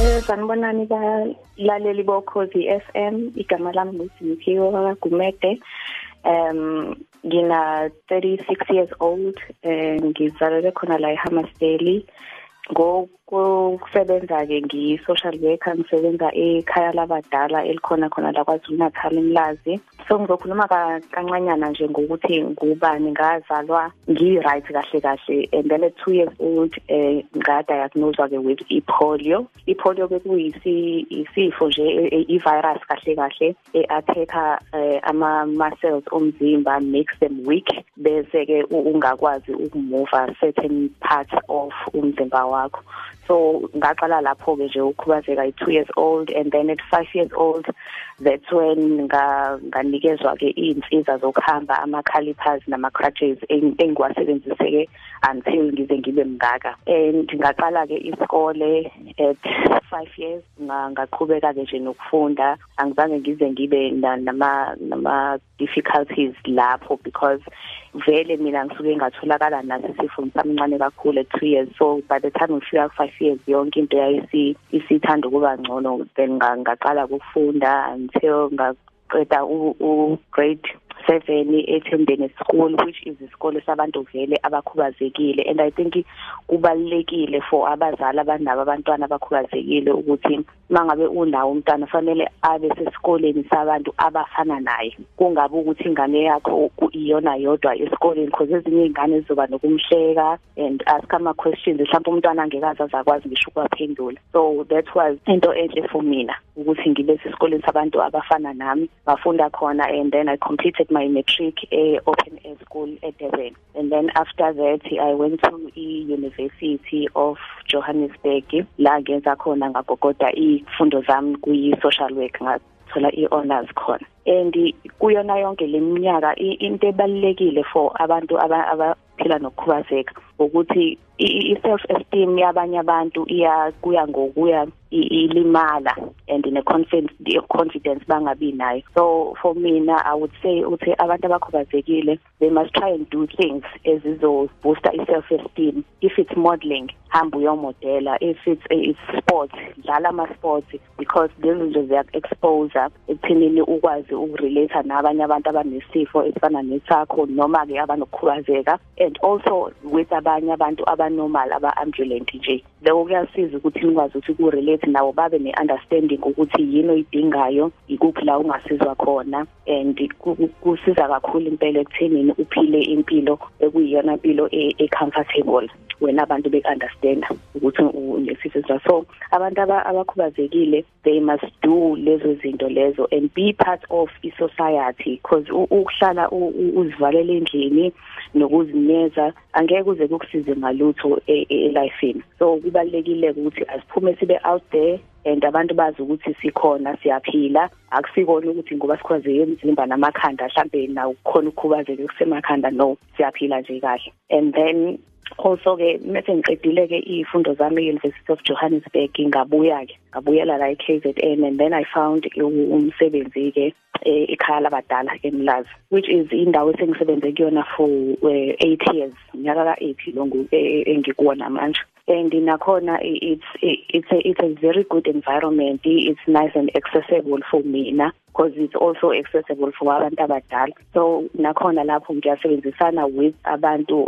Eh sanibonani balaleli bokhozi FM igama lami nguSiphiwe kaGumede um ngina 36 years old eh ngizalelwe khona la eHammersdale ngokusebenza ke ngiyi-social worker ngisebenza ekhaya labadala elikhona khona la KwaZulu Natal emlazi. So ngizokhuluma kancanyana nje ngokuthi ngubani ngazalwa ngi-right kahle kahle and then at two years old um ngadiagnoswa ke with i-polio. I-polio bekuyisifo nje i-virus kahle kahle e-attack-a um ama-muscles omzimba makes them weak bese-ke ungakwazi ukumuva certain parts of umzimba wakho. So ngaqala lapho ke nje ukhubazeka i2 years old and then at 5 years old that's when nganikezwa ke izinsiza zokuhamba ama calipers nama crutches engiwasebenzise ke until ngize ngibe mngaka. And ngaqala ke isikole at 5 years ngaqhubeka ke nje nokufunda. Angizange ngize ngibe nama nama difficulties lapho because vele mina ngisuke ngatholakala naso isifo ngisamncane kakhulu at 2 years. So by the time ngifika ku 5 years yonke into yayisi isithanda ukuba ngcono. Then ngaqala ukufunda until ngaqeda u grade 7 eThembeni school which is isikole sabantu vele abakhubazekile. And i think kubalekile for abazali abanabo abantwana abakhubazekile ukuthi mangabe unawo umntwana fanele abe sesikoleni sabantu abafana naye. Kungabe ukuthi ingane yakho iyona yodwa esikoleni because ezinye izingane zizoba nokumhleka and ask ama questions mhlawumbe umntwana angekaza zakwazi ngisho ukwaphendula so that was into enhle for mina. Ukuthi ngibe sesikoleni sabantu abafana nami. Ngafunda khona and then i completed my matric e open air school at Durban and then after that i went to e university of Johannesburg. La ngenza khona ngagogoda izifundo zami kuyi social work ngathola i-honors khona. And kuyona yonke leminyaka into ebalekile for abantu abaphila nokukhubazeka. Ukuthi i-self esteem yabanye abantu iya kuya ngokuya ilimala and ne confidence bangabi nayo. So for mina i would say uthi abantu abakhubazekile they must try and do things ezizo booster i-self esteem if it's modeling hamba uyomodela. If it's it's sports dlala ama sports because lezi nje ziya expose ekuthenini ukwazi ukurelate nabanye abantu abanesifo esifana nesakho noma ke abanokukhubazeka. And also with abanye abantu abanormal aba-ambulant nje. Lokho kuyasiza ukuthi nikwazi ukuthi ku-relate nabo babe ne-understanding ukuthi yini oyidingayo ikuphi la ungasizwa khona and kusiza kakhulu impela ekuthenini uphile impilo ekuyiyona mpilo e-comfortable wena abantu bek-understand ukuthi unesifo so abantu abakhubazekile they must do lezo zinto lezo and be part of i-society because ukuhlala uzivalela endlini nokuzinyeza angeke kuze kukusize ngalutho elifeni so kubalekile ukuthi asiphume sibe out there and abantu bazi ukuthi sikhona siyaphila. Akusikona ukuthi ngoba sikhwazeke emzimba namakhanda mhlambe nawo kukhona ukukhubazeka kusemakhanda no siyaphila nje kahle. And then also ke mase ngiqedile ke izifundo zami e-University of Johannesburg ngabuya ke ngabuyela la e-KZN and then I found umsebenzi ke ekhaya labadala eMlazi which is indawo esengisebenze kuyona for 8 years nyaka ka8 lo engikuwona manje. And nakhona it's it's a, it's a very good environment. It's nice and accessible for mina because it's also accessible for abantu abadala. So nakhona lapho ngiyasebenzisana with abantu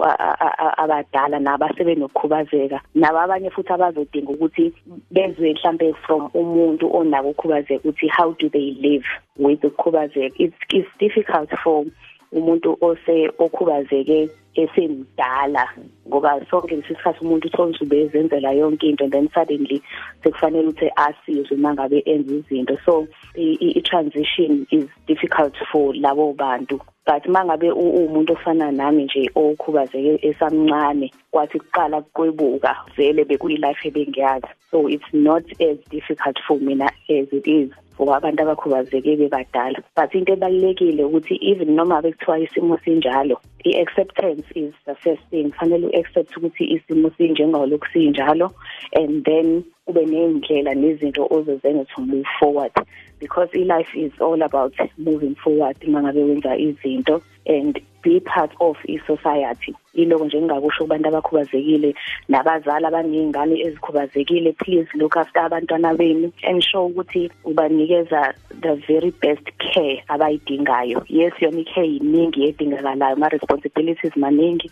abadala nabasebe nokukhubazeka nabo abanye futhi abazodinga ukuthi bezwe mhlambe from umuntu onabo ukukhubazeka ukuthi how do they live with ukukhubazeka it's, it's difficult for umuntu ose okhubazeke esemdala ngoba sonke lesikhathi umuntu uthola ube ezenzela yonke into and then suddenly sekufanele ukuthi asizwe mangabe enza izinto. So i-transition is difficult for labo bantu. But mangabe umuntu ofana nami nje okhubazeke esamncane kwathi kuqala kwebuka vele bekuyilife ebengiyazi. So it's not as difficult for mina as it is. For abantu abakhubazeke bebadala. But into ebalekile ukuthi even noma bekuthiwa isimo sinjalo i-acceptance is the first thing. Fanele u-accept ukuthi isimo sinjengalo kusinjalo and then ube nendlela nezinto ozozenza to move forward. Because i-life is all about moving forward mangabe wenza izinto and be part of i-society. Iloko nje ngingakusho kubantu abakhubazekile nabazali abaney'ngane ezikhubazekile. Please look after abantwana benu ensure ukuthi ubanikeza the very best care abayidingayo. Yes yona i-care yiningi edingakalayo ama-responsibilities maningi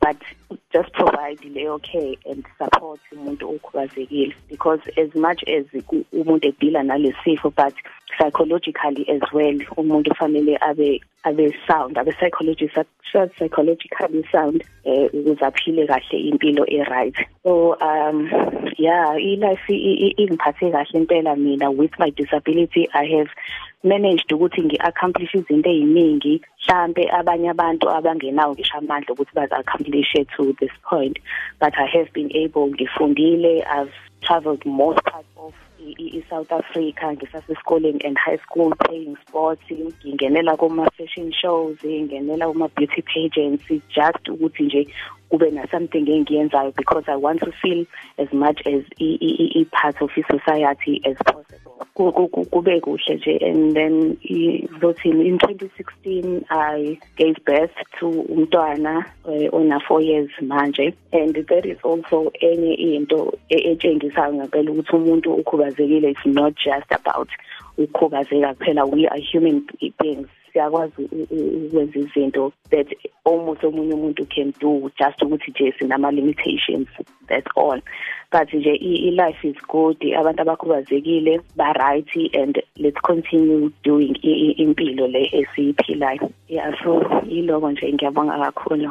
but just provide leyo care and support umuntu okhubazekile. Because as much as umuntu edila nalesifo but psychologically as well. Umuntu fanele abe abe sound abe psychologist psychologically sound eh ukuze aphile kahle impilo e right so um yeah i life ingiphathe kahle impela mina. With my disability i have managed ukuthi ngi-accomplish izinto ey'ningi. Mhlampe abanye abantu abangenawo ngisho amandla ukuthi bazi-accomplish to this point. But i have been able ngifundile i've traveled most parts of i-South Africa ngisasesikoleni and high school playing sports ngingenela kuma fashion shows ngingenela kuma beauty pageants just ukuthi nje kube na something engiyenzayo because I want to feel as much as i part of the society as possible. Kube kuhle nje. And then voting in 2016 I gave birth to umntwana uh, ona 4 years manje. And there is also enye into etshengisayo ngempela ukuthi umuntu ukhubazekile it's not just about ukukhubazeka kuphela. We are human beings. Siyakwazi ukwenza izinto that almost omunye umuntu can do just ukuthi nje sinama limitations that's all. But nje i-life is good abantu abakhubazekile ba right and let's continue doing impilo le esiyiphilayo. Yeah so yiloko nje ngiyabonga kakhulu.